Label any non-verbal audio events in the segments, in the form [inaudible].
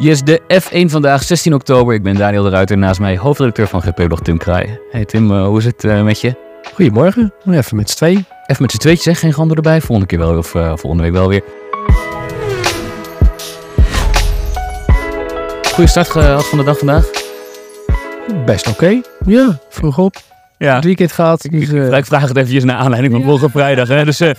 Yes, de F1 vandaag, 16 oktober. Ik ben Daniel de Ruiter, naast mij hoofdredacteur van GP-blog Tim Kraai. Hey Tim, uh, hoe is het uh, met je? Goedemorgen, even met z'n twee. Even met z'n tweetjes, zeg. Geen gander erbij. Volgende keer wel, of uh, volgende week wel weer. Goeie start gehad van de dag vandaag? Best oké. Okay. Ja, vroeg op. Ja. Het weekend gehad. Dus, uh... Ik vraag het eventjes naar aanleiding van vorige vrijdag. Hè? Dus [laughs] uh,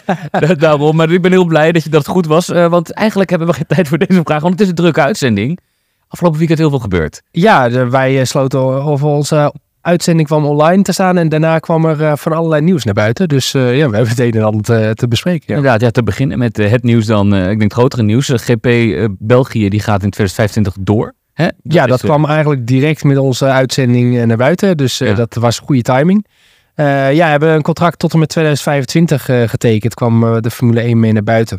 daarom. Maar ik ben heel blij dat, je, dat het goed was. Uh, want eigenlijk hebben we geen [laughs] tijd voor deze vraag. Want het is een drukke uitzending. Afgelopen weekend heel veel gebeurd. Ja, wij sloten over onze uitzending kwam online te staan. En daarna kwam er van allerlei nieuws naar buiten. Dus ja, we hebben het een en ander te, te bespreken. Ja. Inderdaad, ja, te beginnen met het nieuws dan. ik denk het grotere nieuws. GP België die gaat in 2025 door. Hè? Dat ja, dat kwam eigenlijk direct met onze uitzending naar buiten. Dus ja. dat was goede timing. Uh, ja, we hebben een contract tot en met 2025 uh, getekend. Kwam uh, de Formule 1 mee naar buiten.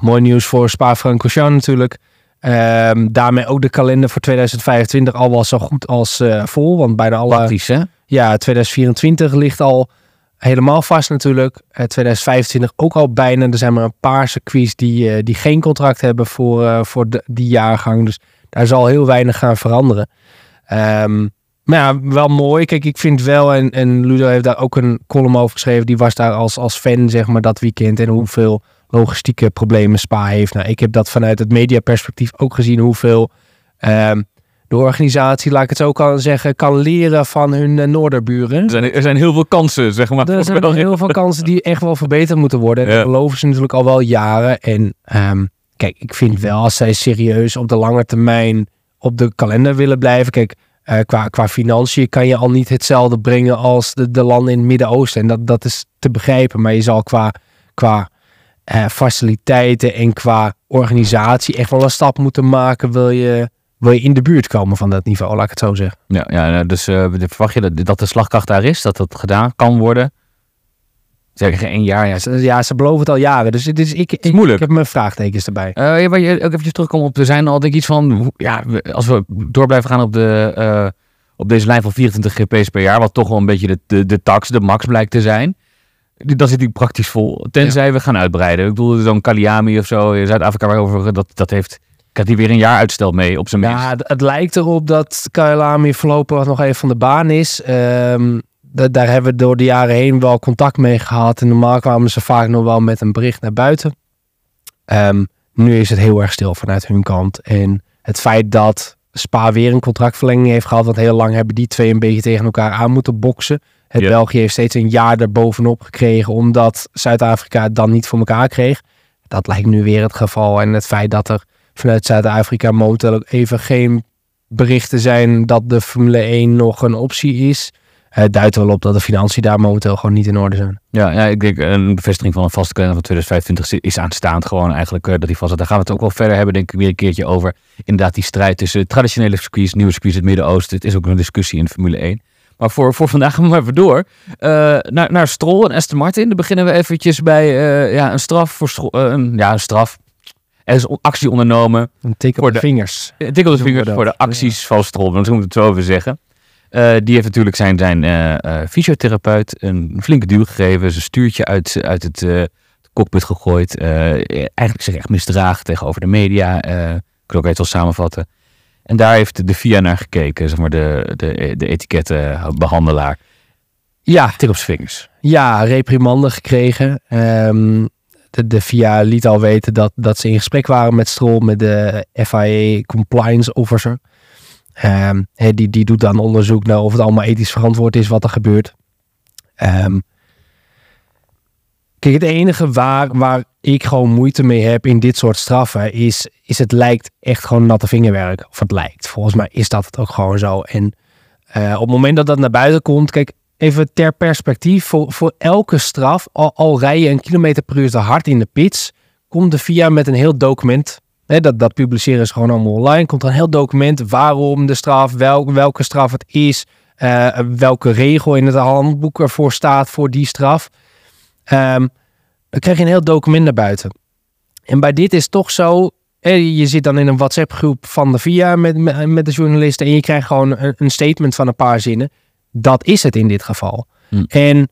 Mooi nieuws voor Spa-Francorchamps natuurlijk. Ehm, daarmee ook de kalender voor 2025 al wel zo goed als vol. Want bijna alle... Praktisch, hè? Ja, 2024 ligt al helemaal vast natuurlijk. 2025 ook al bijna. Er zijn maar een paar circuits die, die geen contract hebben voor, voor de, die jaargang. Dus daar zal heel weinig gaan veranderen. Um, maar ja, wel mooi. Kijk, ik vind wel, en, en Ludo heeft daar ook een column over geschreven. Die was daar als, als fan, zeg maar, dat weekend. En hoeveel logistieke problemen Spa heeft. Nou, ik heb dat vanuit het mediaperspectief ook gezien. Hoeveel uh, de organisatie, laat ik het zo kan zeggen, kan leren van hun uh, noorderburen. Er zijn, er zijn heel veel kansen, zeg maar. Er zijn heel veel kansen die echt wel verbeterd moeten worden. En ja. dat geloven ze natuurlijk al wel jaren. En um, kijk, ik vind wel, als zij serieus op de lange termijn op de kalender willen blijven. Kijk, uh, qua, qua financiën kan je al niet hetzelfde brengen als de, de landen in het Midden-Oosten. En dat, dat is te begrijpen. Maar je zal qua, qua uh, faciliteiten en qua organisatie echt wel een stap moeten maken. Wil je, wil je in de buurt komen van dat niveau, laat ik het zo zeggen. Ja, ja dus uh, verwacht je dat, dat de slagkracht daar is? Dat dat gedaan kan worden? Zeg één jaar. Ja. Ze, ja, ze beloven het al jaren. Dus is, ik, het is moeilijk. Ik, heb mijn vraagtekens erbij. Uh, ja, maar je, ook even terugkomen op. Er zijn al denk ik iets van. Ja, als we door blijven gaan op, de, uh, op deze lijn van 24 GP's per jaar. Wat toch wel een beetje de, de, de tax, de max blijkt te zijn. Dan zit hij praktisch vol. Tenzij ja. we gaan uitbreiden. Ik bedoel, zo'n Kaliami of zo in Zuid-Afrika waarover dat, dat heeft. Ik had hij weer een jaar uitstel mee op zijn minst. Ja, het, lijkt erop dat Kaliami voorlopig nog even van de baan is. Um, daar hebben we door de jaren heen wel contact mee gehad. En normaal kwamen ze vaak nog wel met een bericht naar buiten. Um, nu is het heel erg stil vanuit hun kant. En het feit dat Spa weer een contractverlenging heeft gehad, want heel lang hebben die twee een beetje tegen elkaar aan moeten boksen. Het yep. België heeft steeds een jaar erbovenop gekregen, omdat Zuid-Afrika het dan niet voor elkaar kreeg. Dat lijkt nu weer het geval. En het feit dat er vanuit Zuid-Afrika momenteel ook even geen berichten zijn dat de Formule 1 nog een optie is het duidt wel op dat de financiën daar momenteel gewoon niet in orde zijn. Ja, ja ik denk een bevestiging van een vaste kalender van 2025 is aanstaand gewoon eigenlijk uh, dat die vast. Daar gaan we het ook wel verder hebben, denk ik, weer een keertje over. Inderdaad, die strijd tussen traditionele circuits, nieuwe circuits, het Midden-Oosten. Het is ook een discussie in Formule 1. Maar voor, voor vandaag [laughs] gaan we even door. Uh, naar, naar Stroll en Aston Martin. Dan beginnen we eventjes bij uh, ja, een straf voor een, ja, een straf. Er is actie ondernomen. Een tik op de, vingers. Een tik op de vingers voor de acties ja. van Stroll. Dat moet ik het zo over zeggen. Uh, die heeft natuurlijk zijn, zijn uh, uh, fysiotherapeut een flinke duw gegeven. Zijn stuurtje uit, uit het cockpit gegooid. eigenlijk zich echt misdragen tegenover de media. ik kan ook even wel samenvatten. En daar heeft de FIA naar gekeken, zeg maar de, de, de etikettenbehandelaar. Ja. Tik op zijn vingers. Ja, reprimande gekregen. Um, de, de FIA liet al weten dat, dat ze in gesprek waren met Stroll, met de FIA Compliance Officer. Um, die, die doet dan onderzoek naar of het allemaal ethisch verantwoord is wat er gebeurt. Um, kijk, het enige waar, waar ik gewoon moeite mee heb in dit soort straffen is, is het lijkt echt gewoon natte vingerwerk. Of het lijkt. Volgens mij is dat het ook gewoon zo. En uh, op het moment dat dat naar buiten komt, kijk, even ter perspectief, voor, voor elke straf, al, al rij je een kilometer per uur te hard in de pits, komt de VIA met een heel document dat, dat publiceren ze gewoon allemaal online. Komt er een heel document waarom de straf, wel, welke straf het is, uh, welke regel in het handboek ervoor staat voor die straf. Um, dan krijg je een heel document naar buiten. En bij dit is toch zo, je zit dan in een WhatsApp groep van de VIA met, met, de journalisten en je krijgt gewoon een, een, statement van een paar zinnen. Dat is het in dit geval. Hm. En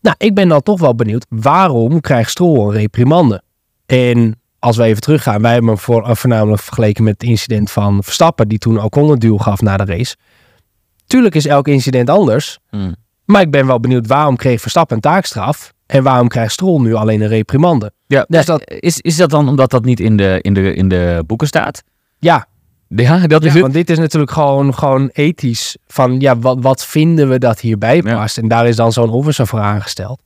nou, ik ben dan toch wel benieuwd, waarom krijgt Stroll een reprimande? En als we even teruggaan, wij hebben hem voor, uh, voornamelijk vergeleken met het incident van Verstappen, die toen ook een duw gaf na de race. Tuurlijk is elk incident anders, Hmm. maar ik ben wel benieuwd waarom kreeg Verstappen een taakstraf en waarom krijgt Stroll nu alleen een reprimande? Ja, Dus dat, is, is dat dan omdat dat niet in de, in de, in de boeken staat? Ja, Ja, dat is Ja, want dit is natuurlijk gewoon, gewoon ethisch. Van ja, wat, wat vinden we dat hierbij Ja. past? En daar is dan zo'n officer voor aangesteld.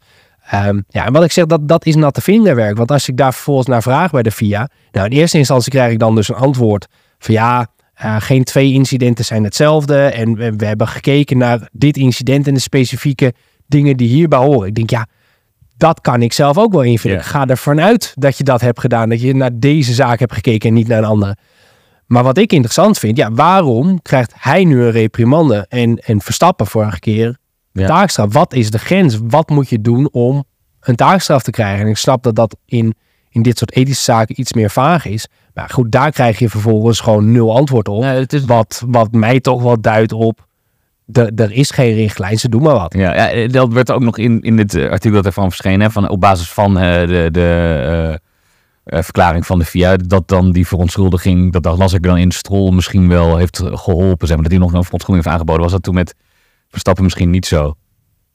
Ehm, ja, en wat ik zeg, dat, dat is natte vingerwerk. Want als ik daar vervolgens naar vraag bij de FIA. Nou, in eerste instantie krijg ik dan dus een antwoord van ja, eh, geen twee incidenten zijn hetzelfde. En we, we hebben gekeken naar dit incident en de specifieke dingen die hierbij horen. Ik denk ja, dat kan ik zelf ook wel invullen. Ik ga ervan uit dat je dat hebt gedaan. Dat je naar deze zaak hebt gekeken en niet naar een andere. Maar wat ik interessant vind, ja, waarom krijgt hij nu een reprimande en, en Verstappen vorige keer Ja. taakstraf? Wat is de grens? Wat moet je doen om een taakstraf te krijgen? En ik snap dat dat in, in dit soort ethische zaken iets meer vaag is. Maar goed, daar krijg je vervolgens gewoon nul antwoord op. Is, Wat, wat mij toch wel duidt op, de, er is geen richtlijn, ze doen maar wat. ja, ja, dat werd ook nog in, in dit eh, artikel dat ervan verschenen. Hè, van, op basis van eh, de, de eh, verklaring van de VIA. Dat dan die verontschuldiging, dat, dat las ik dan in Strol misschien wel heeft geholpen. Zeg maar, dat hij nog een verontschuldiging heeft aangeboden. Was dat toen met Verstappen misschien niet zo?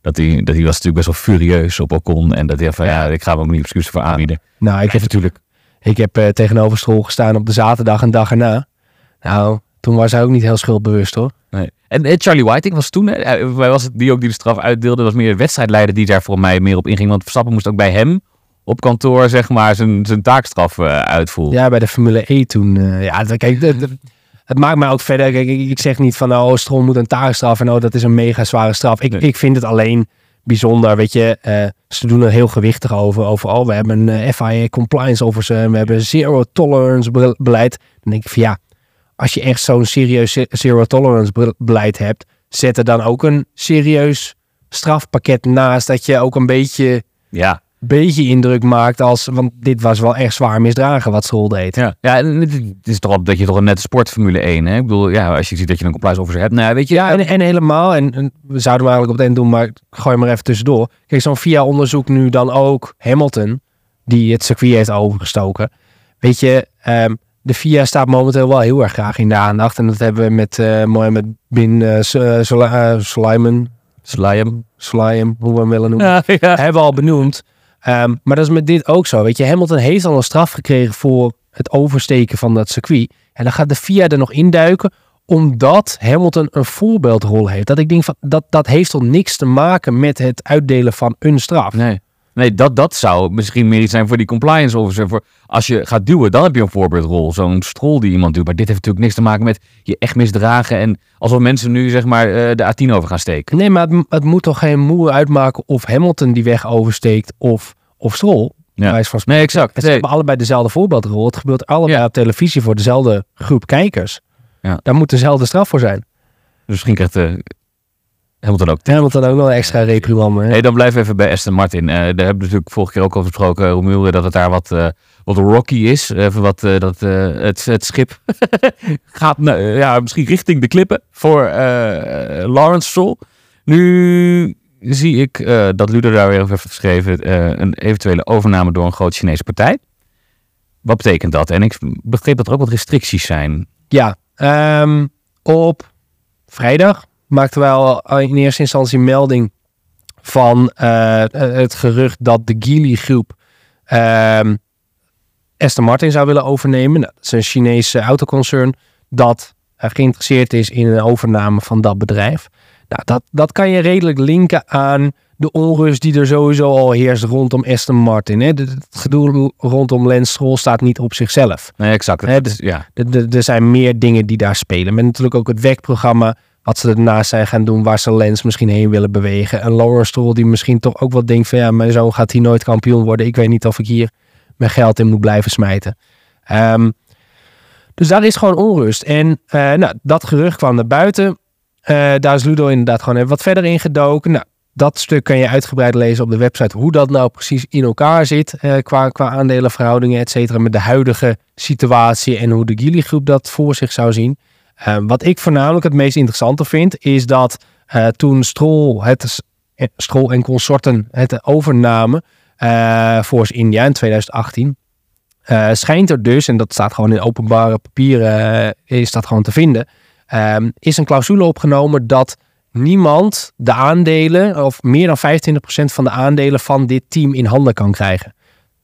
Dat hij, dat hij was natuurlijk best wel furieus op Ocon. En dat hij van ja, ik ga hem ook niet excuses voor aanbieden. Nou, ik heb, natuurlijk. ik heb eh, tegenover Strol gestaan op de zaterdag en dag erna. Nou, toen was hij ook niet heel schuldbewust hoor. Nee. En eh, Charlie Whiting was toen, hè, eh, was het die ook die de straf uitdeelde, was meer de wedstrijdleider die daar voor mij meer op inging. Want Verstappen moest ook bij hem op kantoor, zeg maar, zijn, zijn taakstraf uitvoeren. Ja, bij de Formule E toen. ja, kijk, dat- het maakt mij ook verder. Kijk, ik, ik zeg niet van, oh, Stroll moet een taakstraf en oh, dat is een mega zware straf. Ik, Nee. ik vind het alleen bijzonder, weet je. eh, ze doen er heel gewichtig over. Over, oh, we hebben een eh, FIA compliance officer en we hebben zero tolerance be- beleid. Dan denk ik van, ja, als je echt zo'n serieus ze- zero tolerance be- beleid hebt, zet er dan ook een serieus strafpakket naast dat je ook een beetje Ja, beetje indruk maakt als, want dit was wel echt zwaar misdragen wat Stroll deed. ja. ja en het is toch dat je toch een nette sport Formule 1, hè? Ik bedoel, ja, als je ziet dat je een compliance officer hebt, nou ja, weet je. Ja, en, en helemaal, en, en we zouden hem eigenlijk op het eind doen, maar gooi er even tussendoor. Kijk, zo'n VIA-onderzoek nu dan ook Hamilton, die het circuit heeft overgestoken. Weet je, ehm, de VIA staat momenteel wel heel erg graag in de aandacht. En dat hebben we met eh Mohammed bin eh, Su- eh, Sula- eh, Sulaiman. Sulaim, hoe we hem willen noemen. Ja, ja. hebben we al benoemd. Ehm, maar dat is met dit ook zo. Weet je, Hamilton heeft al een straf gekregen voor het oversteken van dat circuit. En dan gaat de FIA er nog induiken omdat Hamilton een voorbeeldrol heeft. Dat ik denk van dat, dat heeft toch niks te maken met het uitdelen van een straf. Nee. Nee, dat, dat zou misschien meer iets zijn voor die compliance officer. Voor als je gaat duwen, dan heb je een voorbeeldrol. Zo'n strol die iemand duwt. Maar dit heeft natuurlijk niks te maken met je echt misdragen. En alsof mensen nu zeg maar eh, de A10 over gaan steken. Nee, maar het, het moet toch geen moe uitmaken of Hamilton die weg oversteekt of, of Stroll. Ja. Van Nee, exact. Het Nee. hebben allebei dezelfde voorbeeldrol. Het gebeurt allebei Ja. op televisie voor dezelfde groep kijkers. Ja. Daar moet dezelfde straf voor zijn. Dus misschien krijgt uh, Hamilton ook. Hamilton ook een extra reprimande. hè? Hey, dan blijven we even bij Aston Martin. Eh, daar hebben we natuurlijk vorige keer ook over gesproken, eh, Romuald, dat het daar wat, eh, wat rocky is. Even wat eh, dat, eh, het, het schip [laughs] gaat nou, eh, ja, misschien richting de klippen voor eh, Lawrence Stroll. Nu zie ik eh, dat Ludo daar weer over heeft geschreven. eh, een eventuele overname door een grote Chinese partij. Wat betekent dat? En ik begreep dat er ook wat restricties zijn. Ja, ehm, op vrijdag maakten wij al in eerste instantie melding van eh, het gerucht dat de Geely groep ehm Aston Martin zou willen overnemen. Nou, dat is een Chinese autoconcern dat eh, geïnteresseerd is in een overname van dat bedrijf. Nou, dat, dat kan je redelijk linken aan de onrust die er sowieso al heerst rondom Aston Martin. Hè. Het gedoe rondom Lance Stroll staat niet op zichzelf. Nee, exact. Hè, dus- ja. Er- zijn meer dingen die daar spelen. Met natuurlijk ook het WEC-programma. Wat ze ernaast zijn gaan doen. Waar ze Lens misschien heen willen bewegen. En Laura Stroll die misschien toch ook wel denkt van... Ja, mijn zoon gaat hier nooit kampioen worden. Ik weet niet of ik hier mijn geld in moet blijven smijten. Ehm, dus daar is gewoon onrust. En eh, nou, dat gerucht kwam naar buiten. Eh, daar is Ludo inderdaad gewoon even wat verder in gedoken. Nou, dat stuk kan je uitgebreid lezen op de website. Hoe dat nou precies in elkaar zit. eh, qua, qua aandelenverhoudingen, et cetera. Met de huidige situatie en hoe de Geely groep dat voor zich zou zien. Eh, wat ik voornamelijk het meest interessante vind, is dat eh, toen Stroll, het, eh, en consorten het overnamen Force India in 2018, eh, schijnt er dus, en dat staat gewoon in openbare papieren, is dat gewoon te vinden, ehm, is een clausule opgenomen dat niemand de aandelen, of meer dan 25% van de aandelen van dit team in handen kan krijgen.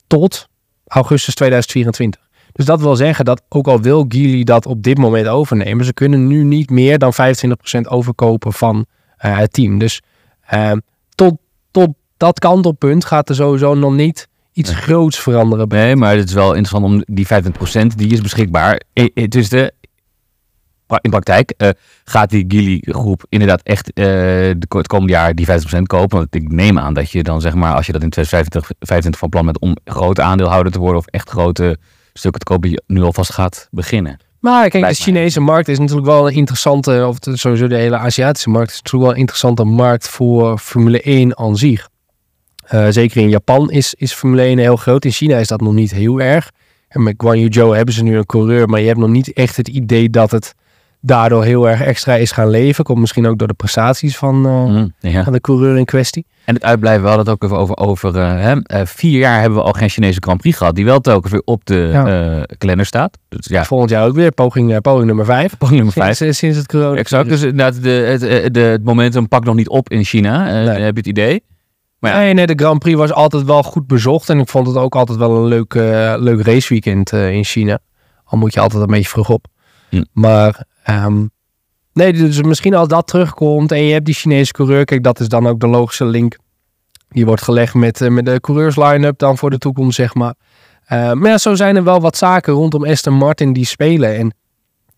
Tot augustus 2024. Dus dat wil zeggen dat ook al wil Geely dat op dit moment overnemen, ze kunnen nu niet meer dan 25% overkopen van eh, het team. Dus ehm, tot, tot dat kantelpunt gaat er sowieso nog niet iets Nee. groots veranderen. Nee, maar het is wel interessant om die 25% die is beschikbaar. Het is de in praktijk eh, gaat die Gili groep inderdaad echt de, het komende jaar die 50% kopen. Want ik neem aan dat je dan zeg maar als je dat in 2025 25 van plan bent om grote aandeelhouder te worden of echt grote stukken te kopen, je nu alvast gaat beginnen. Maar kijk, de. Chinese markt is natuurlijk wel een interessante, of sowieso de hele Aziatische markt is natuurlijk wel een interessante markt voor Formule 1 aan zich. Eh, zeker in Japan is, is Formule 1 heel groot. In China is dat nog niet heel erg. En met Guan Yu Zhou hebben ze nu een coureur, maar je hebt nog niet echt het idee dat het daardoor heel erg extra is gaan leven. Komt misschien ook door de prestaties van, eh, Mm, ja. van de coureur in kwestie. En het uitblijven, we hadden het ook even over, over eh, hè, eh, vier jaar hebben we al geen Chinese Grand Prix gehad, die wel telkens weer op de Ja. kalender staat. Dus ja, Volgend jaar ook weer poging, poging nummer 5. poging nummer vijf. Sinds, sinds het corona. Exact, dus inderdaad, de, het, de, het momentum pakt nog niet op in China, Nee. heb je het idee? Maar ja. Nee, nee, de Grand Prix was altijd wel goed bezocht. En ik vond het ook altijd wel een leuk, eh, leuk raceweekend in China. Al moet je altijd een beetje vroeg op. Hm. Maar ehm, nee, dus misschien als dat terugkomt en je hebt die Chinese coureur. Kijk, dat is dan ook de logische link. Die wordt gelegd met, eh, met de coureurs line-up dan voor de toekomst, zeg maar. Eh, maar ja, zo zijn er wel wat zaken rondom Aston Martin die spelen. En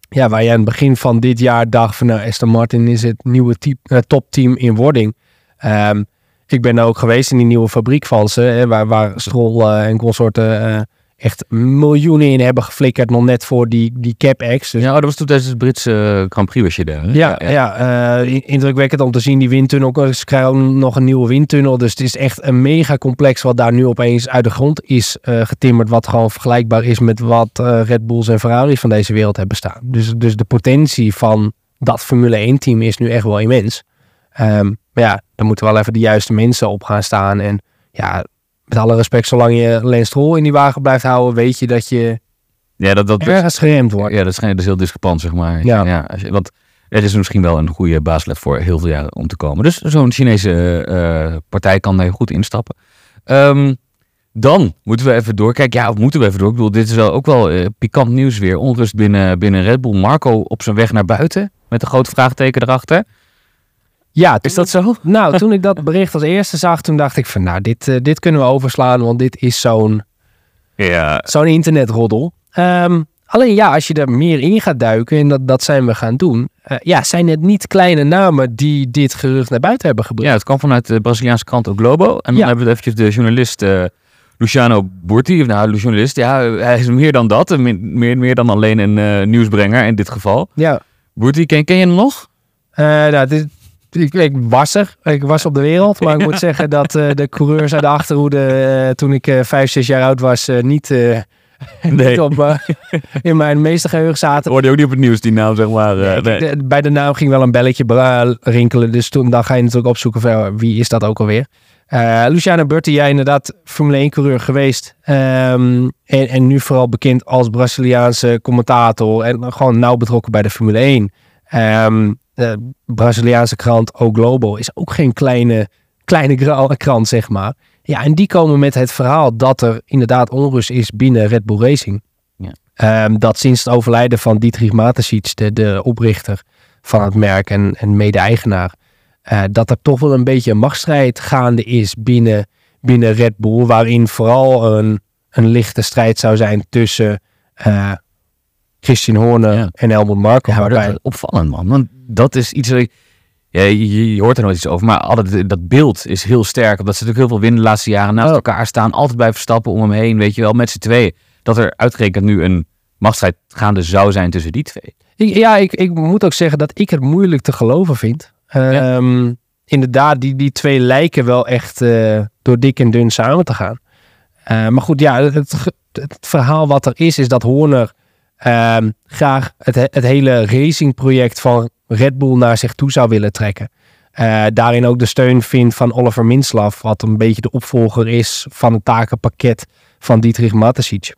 ja, waar je aan het begin van dit jaar dacht van nou, Aston Martin is het nieuwe type, eh, topteam in wording. Ehm, ik ben daar ook geweest in die nieuwe fabriek van ze, hè, waar, waar Stroll eh, en consorten echt miljoenen in hebben geflikkerd, nog net voor die, die CapEx. Dus ja, dat was toen tijdens het Britse Grand Prix was je daar. hè? ja, ja. eh, in- indrukwekkend om te zien die windtunnel. Ze krijgen nog een nieuwe windtunnel. Dus het is echt een mega complex wat daar nu opeens uit de grond is eh, getimmerd. Wat gewoon vergelijkbaar is met wat eh, Red Bulls en Ferraris van deze wereld hebben staan. Dus, dus de potentie van dat Formule 1 team is nu echt wel immens. Ehm, maar ja, dan moeten wel even de juiste mensen op gaan staan. En ja, met alle respect, zolang je Lance Stroll in die wagen blijft houden, weet je dat je Ja, dat, dat, ergens geremd wordt. ja, dat is, dat is heel discrepant, zeg maar. Ja. als je, want het is misschien wel een goede baaslet voor heel veel jaren om te komen. Dus zo'n Chinese eh, partij kan daar goed instappen. Ehm, dan moeten we even doorkijken. Ja, of moeten we even door? Ik bedoel, dit is wel ook wel eh, pikant nieuws weer. Onrust binnen, binnen Red Bull. Marco op zijn weg naar buiten. Met een groot vraagteken erachter. Ja, Is dat zo? Nou, toen ik dat bericht als eerste zag, toen dacht ik van, nou, dit, eh, dit kunnen we overslaan, want dit is zo'n Ja. zo'n internetroddel. Ehm, alleen ja, als je er meer in gaat duiken, en dat, dat zijn we gaan doen, eh, ja, zijn het niet kleine namen die dit gerucht naar buiten hebben gebracht. Ja, het kwam vanuit de Braziliaanse krant O Globo. En dan Ja. hebben we het eventjes de journalist eh, Luciano Burti. Of Nou, de journalist, ja, hij is meer dan dat. Meer, meer, dan alleen een nieuwsbrenger in dit geval. Ja, Burti, ken, ken je hem nog? nou, dit, ik, ik was er, ik was op de wereld, maar ik [laughs] moet zeggen dat eh, de coureurs uit de achterhoede, eh, toen ik eh, vijf, zes jaar oud was, niet, [laughs] niet op, in mijn meeste geheugen zaten. Hoorde je ook niet op het nieuws, die naam, zeg maar. nee. De- bij de naam ging wel een belletje rinkelen. Dus toen dan ga je natuurlijk opzoeken van wie is dat ook alweer. Luciano Berti, jij inderdaad Formule 1 coureur geweest. Ehm, en, en nu vooral bekend als Braziliaanse commentator. En gewoon nauw betrokken bij de Formule 1. Ehm, de Braziliaanse krant O Globo is ook geen kleine, kleine krant, zeg maar. Ja, en die komen met het verhaal dat er inderdaad onrust is binnen Red Bull Racing. Ja. Ehm, dat sinds het overlijden van Dietrich Mateschitz, de, de oprichter van het merk en, en mede-eigenaar, eh, dat er toch wel een beetje een machtsstrijd gaande is binnen, binnen Red Bull, waarin vooral een, een lichte strijd zou zijn tussen eh, Christian Horner Ja. en Helmut Marko. Ja, maar dat is opvallend, man. Want dat is iets... ik- Ja, je, je hoort er nooit iets over, maar altijd, dat beeld is heel sterk. Omdat ze natuurlijk heel veel winnen de laatste jaren naast Oh. elkaar staan. Altijd bij Verstappen om hem heen, weet je wel, met z'n tweeën. Dat er uitgerekend nu een machtsstrijd gaande zou zijn tussen die twee. Ik- ja, ik, ik moet ook zeggen dat ik het moeilijk te geloven vind. Ehm, Inderdaad, die, die twee lijken wel echt eh, door dik en dun samen te gaan. Eh, maar goed, ja, het, het, het verhaal wat er is, is dat Horner ehm, graag het, het hele racingproject van Red Bull naar zich toe zou willen trekken. Eh, daarin ook de steun vindt van Oliver Minslav, wat een beetje de opvolger is van het takenpakket van Dietrich Mateschitz.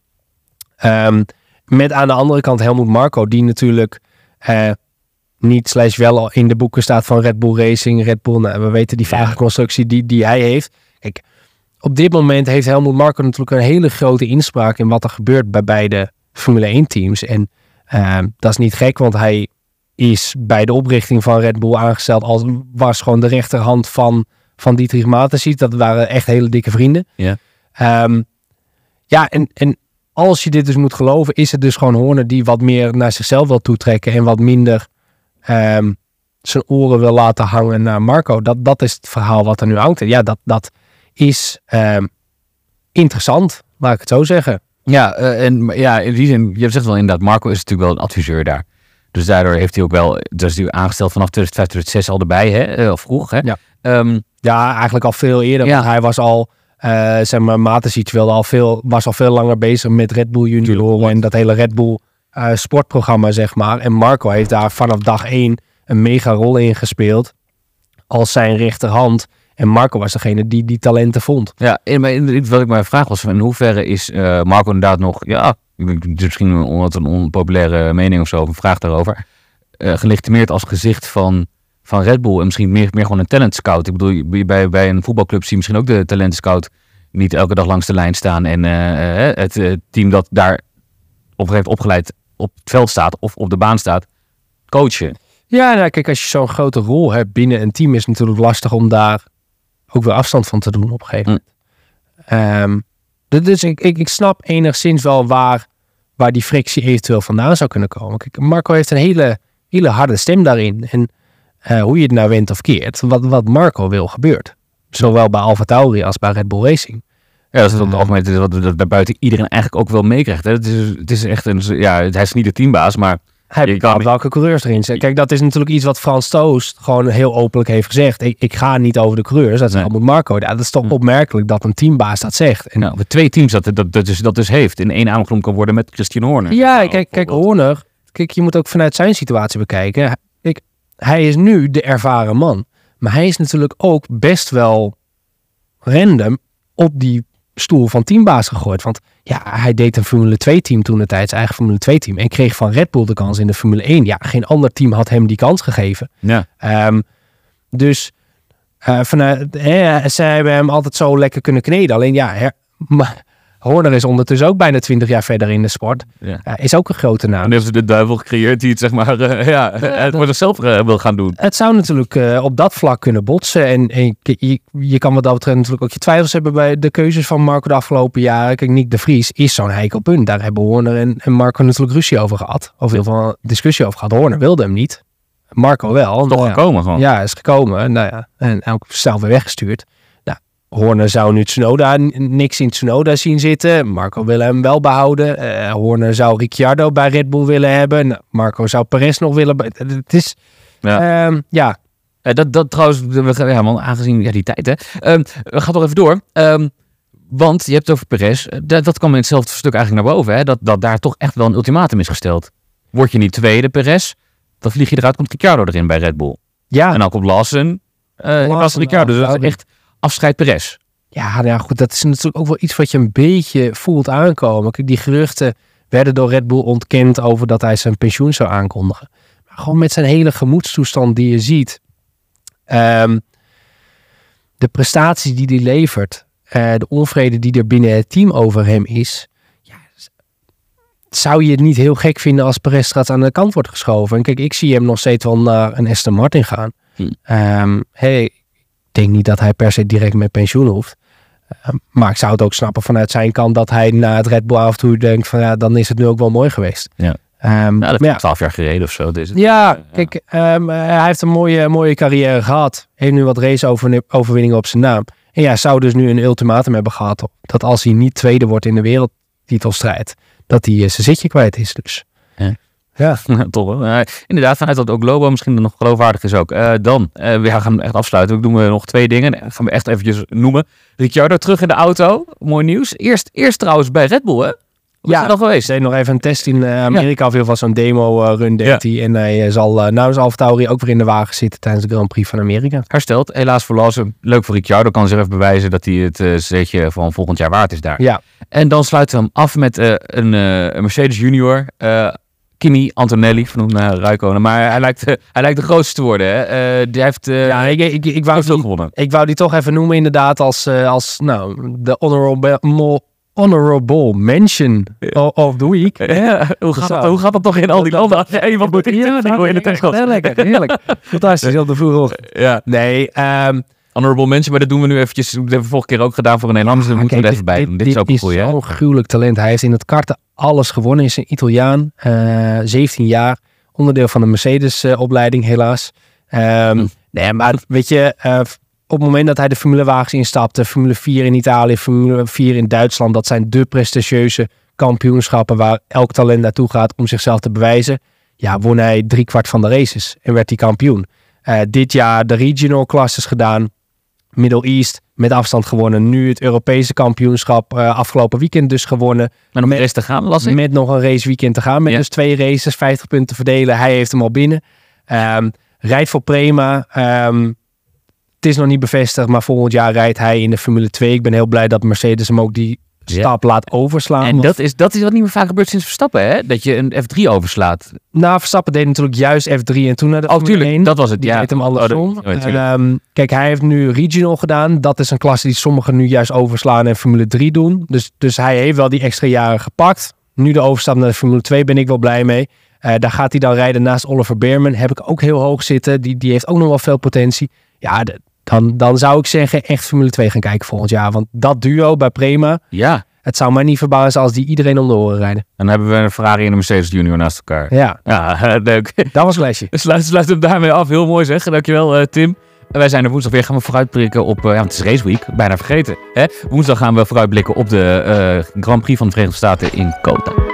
Ehm, met aan de andere kant Helmut Marco, die natuurlijk eh, niet slash wel in de boeken staat van Red Bull Racing, Red Bull, nou, we weten die vage constructie die, die hij heeft. Kijk, op dit moment heeft Helmut Marco natuurlijk een hele grote inspraak in wat er gebeurt bij beide Formule 1 teams. En ehm, dat is niet gek, want hij is bij de oprichting van Red Bull aangesteld als was gewoon de rechterhand van, van Dietrich Mateschitz. Dat waren echt hele dikke vrienden. Ja. Ehm, ja, en, en als je dit dus moet geloven, is het dus gewoon Horner die wat meer naar zichzelf wil toetrekken en wat minder ehm, zijn oren wil laten hangen naar Marco. Dat, dat is het verhaal wat er nu hangt. En ja, dat, dat is interessant, laat ik het zo zeggen. Ja, eh, en ja, in die zin, je zegt wel inderdaad, Marco is natuurlijk wel een adviseur daar. Dus daardoor heeft hij ook wel, dus hij aangesteld vanaf 2005, 2006 al erbij, hè? eh, of vroeg, hè? Ja. Ehm, Ja, eigenlijk al veel eerder. Ja. Want hij was al, eh zeg maar, Mateschitz wilde al veel, was al veel langer bezig met Red Bull Junioren en dat hele Red Bull sportprogramma, zeg maar. En Marco heeft daar vanaf dag één een mega rol in gespeeld als zijn rechterhand. En Marco was degene die die talenten vond. ja, in- wat ik maar vraag was, in hoeverre is eh, Marco inderdaad nog, ja, misschien een, wat een onpopulaire mening of zo, of een vraag daarover, eh, gelegitimeerd als gezicht van, van Red Bull en misschien meer, meer gewoon een talent scout. Ik bedoel, bij, bij een voetbalclub zie je misschien ook de talent scout niet elke dag langs de lijn staan en eh, het team dat daar op heeft opgeleid op het veld staat of op de baan staat, coachen. Ja, nou, kijk, als je zo'n grote rol hebt binnen een team, is het natuurlijk lastig om daar ook weer afstand van te doen op een gegeven moment. Ehm, dus- dus ik, ik, ik snap enigszins wel waar, waar die frictie eventueel vandaan zou kunnen komen. Kijk, Marco heeft een hele, hele harde stem daarin. En eh, hoe je het nou went of keert, wat, wat Marco wil gebeurt. Zowel bij Alfa Tauri als bij Red Bull Racing. Ja, dat is op het algemeen is wat dat daarbuiten iedereen eigenlijk ook wel meekrijgt. Het is, het is echt een, ja, hij is niet de teambaas, maar Hij bepaalt welke coureurs erin zitten. Kijk, dat is natuurlijk iets wat Frans Toost gewoon heel openlijk heeft gezegd. Ik, ik ga niet over de coureurs, dat is Nee. allemaal Marco. Ja, dat is toch Hm. opmerkelijk dat een teambaas dat zegt. En nou, twee teams dat, dat, dat, dus, dat dus heeft. In één aangenomen kan worden met Christian Horner. Ja, Nou, kijk, kijk. Horner. Kijk, je moet ook vanuit zijn situatie bekijken. Kijk, hij is nu de ervaren man. Maar hij is natuurlijk ook best wel random op die stoel van teambaas gegooid. Want ja, hij deed een Formule 2 team toen de tijd, zijn eigen Formule 2 team. En kreeg van Red Bull de kans in de Formule 1. Ja, geen ander team had hem die kans gegeven. Ja. Ehm, dus eh, vanuit, hè, zij hebben hem altijd zo lekker kunnen kneden. Alleen ja, her, maar Horner is ondertussen ook bijna 20 jaar verder in de sport. Ja. Is ook een grote naam. En heeft ze de duivel gecreëerd die het zeg maar, eh, [laughs] ja, het voor zichzelf eh, wil gaan doen. Het zou natuurlijk eh, op dat vlak kunnen botsen. En, en je, je, kan wat dat betreft natuurlijk ook je twijfels hebben bij de keuzes van Marco de afgelopen jaren. Kijk, Nick de Vries is zo'n heikel punt. Daar hebben Horner en, en Marco natuurlijk ruzie over gehad. Of heel veel discussie over gehad. Horner wilde hem niet. Marco wel. Toch Nou gekomen gewoon. Ja, is gekomen. Nou ja, en ook zelf weer weggestuurd. Horner zou nu Tsunoda niks in Tsunoda zien zitten. Marco wil hem wel behouden. Eh Horner zou Ricciardo bij Red Bull willen hebben. Nou, Marco zou Perez nog willen. Het is, Ja. ja. ja, Eh, dat, dat trouwens, ja, man, aangezien ja, die tijd, hè. Ehm, we gaan toch even door. Ehm, want je hebt het over Perez. Eh, Dat, dat kwam in hetzelfde stuk eigenlijk naar boven, hè. Dat, dat daar toch echt wel een ultimatum is gesteld. Word je niet tweede, Perez, dan vlieg je eruit, komt Ricciardo erin bij Red Bull. ja. En dan komt plaats van Ricciardo. Dus dat is echt afscheid Perez. Ja, nou ja, goed, dat is natuurlijk ook wel iets wat je een beetje voelt aankomen. Kijk, die geruchten werden door Red Bull ontkend over dat hij zijn pensioen zou aankondigen. Maar gewoon met zijn hele gemoedstoestand die je ziet. ehm, de prestaties die hij levert. eh, de onvrede die er binnen het team over hem is. Ja, zou je het niet heel gek vinden als Perez straks aan de kant wordt geschoven? En kijk, ik zie hem nog steeds wel naar een Aston Martin gaan. Hm. Ehm, hey, denk niet dat hij per se direct met pensioen hoeft. Ehm, maar ik zou het ook snappen vanuit zijn kant dat hij na het Red Bull avontuur denkt van ja, dan is het nu ook wel mooi geweest. Ja. Nou, dat is ja, twaalf jaar gereden of zo. Dus het, ja, kijk, ehm, hij heeft een mooie, mooie carrière gehad. Heeft nu wat race-overwinningen op zijn naam. En ja, zou dus nu een ultimatum hebben gehad. op Dat als hij niet tweede wordt in de wereldtitelstrijd, dat hij eh, zijn zitje kwijt is. Dus. Ja. Ja. [laughs] Toch wel. Inderdaad, vanuit dat ook Globo misschien nog geloofwaardig is ook. Eh, dan, eh, we gaan echt afsluiten. We doen we nog twee dingen. Dat gaan we echt eventjes noemen. Ricciardo terug in de auto. Mooi nieuws. Eerst, eerst trouwens bij Red Bull, hè? Is hij al geweest? Ze deed nog even een test in eh, Amerika. Of heel zo'n demo-run deed hij. En hij zal uh, namens AlphaTauri ook weer in de wagen zitten tijdens de Grand Prix van Amerika. Hersteld, helaas verlossen. Leuk voor Ricciardo, kan zich even bewijzen dat hij het uh, zetje van volgend jaar waard is daar. Ja. En dan sluiten we hem af met een, een, Mercedes Junior. Kimi Antonelli, vernoemd naar Ruikonen. Maar hij lijkt, hij lijkt de grootste te worden. Hè? die heeft, ja, ik, ik, ik, wou veel gewonnen. Ik wou die toch even noemen inderdaad als, als nou, de honorable honorable mention of the week. Ja, hoe, gaat dat, hoe gaat dat toch in al die landen? Als je iemand moet in de tekst Heerlijk, heerlijk. Fantastisch, [laughs] op de vroege Ja. Nee, um, Honorable mention, maar dat doen we nu eventjes. Dat hebben we vorige keer ook gedaan voor een Nederlander. Dus dat moeten we er even bij doen. Dit, is ook een goeie. zo'n gruwelijk talent. Hij heeft in het karten alles gewonnen. Is een Italiaan, uh, 17 jaar. Onderdeel van de Mercedes-opleiding, uh, helaas. Um, hm. Nee, maar weet je, uh, op het moment dat hij de formulewagens instapte, Formule 4 in Italië, Formule 4 in Duitsland, dat zijn de prestigieuze kampioenschappen waar elk talent naartoe gaat om zichzelf te bewijzen. Ja, won hij driekwart van de races en werd hij kampioen. Uh, dit jaar de regional classes gedaan, Middle East met afstand gewonnen. Nu het Europese kampioenschap uh, afgelopen weekend dus gewonnen. Met nog een race te gaan, las ik? Met nog een race weekend te gaan. Met ja. dus twee races, 50 punten verdelen. Hij heeft hem al binnen. Um, rijdt voor Prema. Um, het is nog niet bevestigd, maar volgend jaar rijdt hij in de Formule 2. Ik ben heel blij dat Mercedes hem ook die stap laat overslaan. En dat is, dat is wat niet meer vaak gebeurt sinds Verstappen, hè? Dat je een F3 overslaat. Nou, Verstappen deed natuurlijk juist F3 en toen naar de oh, tuurlijk, 1. dat was het, die ja. deed hem andersom. Oh, en, um, kijk, hij heeft nu Regional gedaan. Dat is een klasse die sommigen nu juist overslaan en Formule 3 doen. Dus, dus hij heeft wel die extra jaren gepakt. Nu de overstap naar de Formule 2 ben ik wel blij mee. Uh, daar gaat hij dan rijden naast Oliver Beerman. Heb ik ook heel hoog zitten. Die, die heeft ook nog wel veel potentie. Ja, de, dan, dan zou ik zeggen echt Formule 2 gaan kijken volgend jaar. Want dat duo bij Prema, ja. het zou mij niet verbazen als die iedereen om de oren rijden. Dan hebben we een Ferrari en een Mercedes Junior naast elkaar. Ja, ja [laughs] leuk. Dat was lesje. Sluit, sluit hem daarmee af. Heel mooi zeg. Dankjewel uh, Tim. Wij zijn er woensdag weer. Gaan we vooruitblikken op. Uh, ja, het is Race Week. Bijna vergeten. Hè? Woensdag gaan we vooruitblikken op de uh, Grand Prix van de Verenigde Staten in Kota.